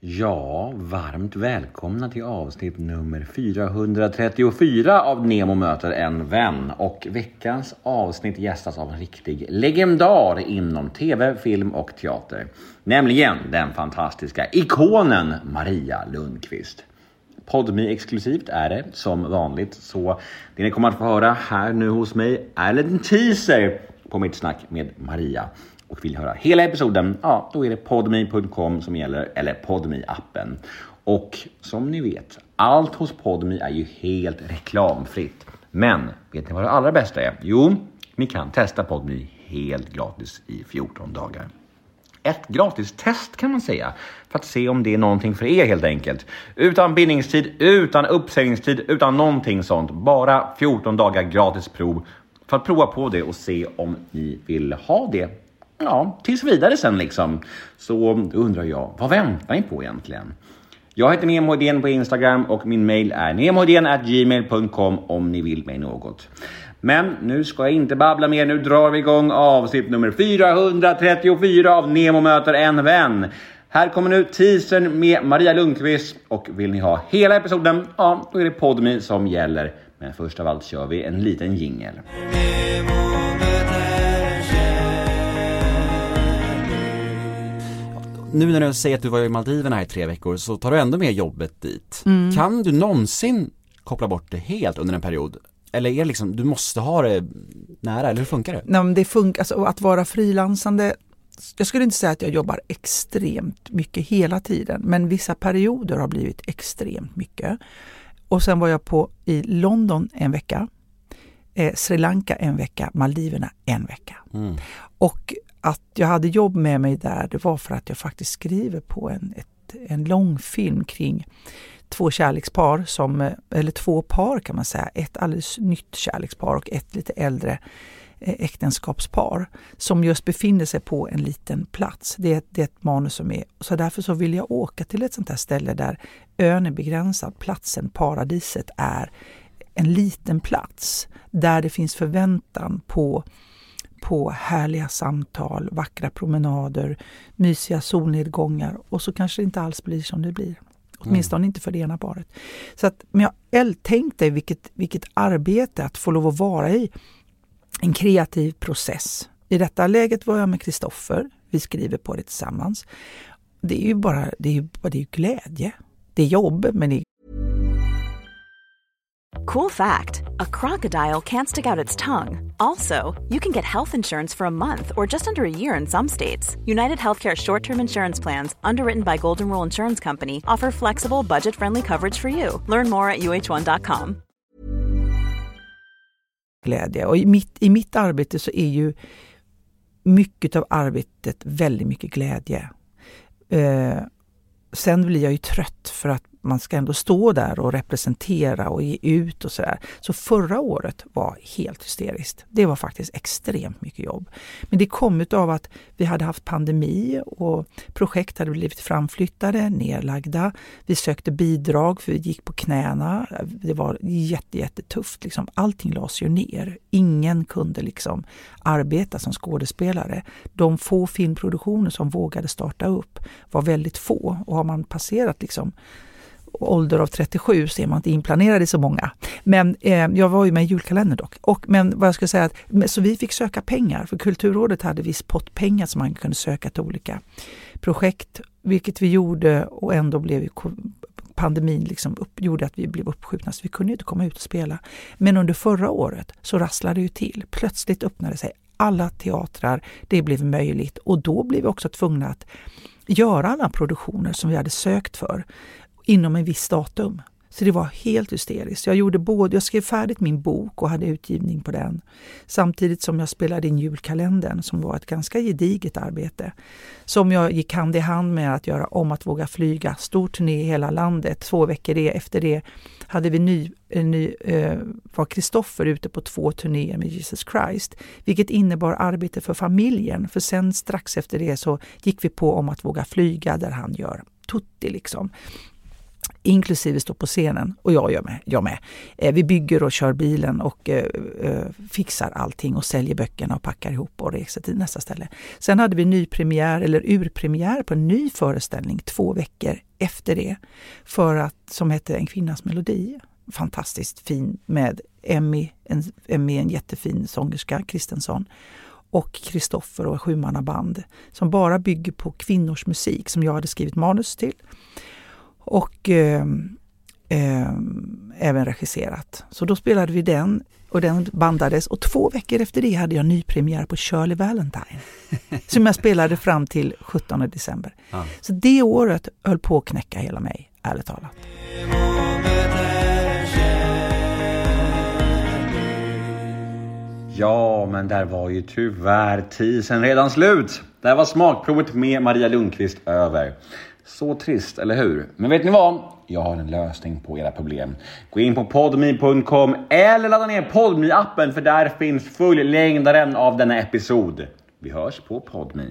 Ja, varmt välkomna till avsnitt nummer 434 av Nemo möter en vän. Och veckans avsnitt gästas av en riktig legendar inom tv, film och teater. Nämligen den fantastiska ikonen Maria Lundqvist. Podmi exklusivt är det som vanligt, så det ni kommer att få höra här nu hos mig är en liten teaser på mitt snack med Maria och vill höra hela episoden, ja, då är det podme.com som gäller, eller podme appen Och som ni vet, allt hos Podme är ju helt reklamfritt. Men vet ni vad det allra bästa är? Jo, ni kan testa Podme helt gratis i 14 dagar. Ett gratis test kan man säga för att se om det är någonting för er helt enkelt. Utan bindningstid, utan uppsägningstid, utan någonting sånt. Bara 14 dagar gratis prov för att prova på det och se om ni vill ha det ja, tills vidare sen liksom. Så undrar jag, vad väntar ni på egentligen? Jag heter Nemo Hedén på Instagram och min mail är gmail.com om ni vill mig något. Men nu ska jag inte babbla mer, nu drar vi igång avsnitt nummer 434 av Nemo möter en vän. Här kommer nu teasern med Maria Lundqvist och vill ni ha hela episoden, ja då är det Podme som gäller. Men först av allt kör vi en liten jingel. Nu när du säger att du var i Maldiverna i tre veckor så tar du ändå med jobbet dit. Mm. Kan du någonsin koppla bort det helt under en period? Eller är det liksom, du måste ha det nära, eller hur funkar det? Nej, men det funkar, alltså, att vara frilansande jag skulle inte säga att jag jobbar extremt mycket hela tiden, men vissa perioder har blivit extremt mycket. Och sen var jag på i London en vecka, eh, Sri Lanka en vecka, Maldiverna en vecka. Mm. Och att jag hade jobb med mig där, det var för att jag faktiskt skriver på en, ett, en långfilm kring två kärlekspar, som, eh, eller två par kan man säga. Ett alldeles nytt kärlekspar och ett lite äldre eh, äktenskapspar som just befinner sig på en liten plats. Det är, det är ett manus som är, så därför så vill jag åka till ett sånt här ställe där ön är begränsad, platsen, paradiset är en liten plats där det finns förväntan på på härliga samtal, vackra promenader, mysiga solnedgångar och så kanske det inte alls blir som det blir. Åtminstone mm. inte för det ena paret. Så att, men jag tänk dig vilket, vilket arbete att få lov att vara i en kreativ process. I detta läget var jag med Kristoffer. Vi skriver på det tillsammans. Det är ju bara det är, det är glädje. Det är jobb, men det är Cool fact a crocodile can't stick out its tongue. Also, you can get health insurance for a month or just under a year in some states. United Healthcare short term insurance plans, underwritten by Golden Rule Insurance Company, offer flexible, budget friendly coverage for you. Learn more at uh1.com. Glädje. Och i mitt, I mitt arbete så är ju mycket av arbetet väldigt mycket glädje. Eh, sen blir jag ju trött för att man ska ändå stå där och representera och ge ut och sådär. Så förra året var helt hysteriskt. Det var faktiskt extremt mycket jobb. Men det kom av att vi hade haft pandemi och projekt hade blivit framflyttade, nedlagda. Vi sökte bidrag för vi gick på knäna. Det var jätte, jättetufft. Liksom. Allting lades ju ner. Ingen kunde liksom arbeta som skådespelare. De få filmproduktioner som vågade starta upp var väldigt få och har man passerat liksom ålder av 37 så är man inte inplanerad i så många. Men eh, jag var ju med i julkalendern dock. Och, men vad jag skulle säga, att, så vi fick söka pengar för Kulturrådet hade viss pott pengar som man kunde söka till olika projekt, vilket vi gjorde och ändå blev pandemin liksom upp, gjorde att vi blev uppskjutna så vi kunde inte komma ut och spela. Men under förra året så rasslade det ju till. Plötsligt öppnade sig alla teatrar, det blev möjligt och då blev vi också tvungna att göra alla produktioner som vi hade sökt för inom en viss datum. Så det var helt hysteriskt. Jag, gjorde både, jag skrev färdigt min bok och hade utgivning på den. Samtidigt som jag spelade in julkalendern som var ett ganska gediget arbete. Som jag gick hand i hand med att göra Om att våga flyga. Stor turné i hela landet. Två veckor efter det hade vi ny, ny, eh, var Kristoffer ute på två turnéer med Jesus Christ. Vilket innebar arbete för familjen. För sen strax efter det så gick vi på Om att våga flyga där han gör Tutti liksom inklusive stå på scenen. Och jag gör med. Jag med. Eh, vi bygger och kör bilen och eh, eh, fixar allting och säljer böckerna och packar ihop och reser till nästa ställe. Sen hade vi nypremiär eller urpremiär på en ny föreställning två veckor efter det. För att, som hette En kvinnas melodi. Fantastiskt fin med Emmy, en, Emmy, en jättefin sångerska, Kristensson och Kristoffer och Sjumannaband som bara bygger på kvinnors musik som jag hade skrivit manus till och eh, eh, även regisserat. Så då spelade vi den och den bandades och två veckor efter det hade jag nypremiär på Shirley Valentine som jag spelade fram till 17 december. Ja. Så det året höll på att knäcka hela mig, ärligt talat. Ja, men där var ju tyvärr tisen redan slut. Där var smakprovet med Maria Lundqvist över. Så trist, eller hur? Men vet ni vad? Jag har en lösning på era problem. Gå in på podme.com eller ladda ner podme appen för där finns fullängdaren av denna episod. Vi hörs på podme.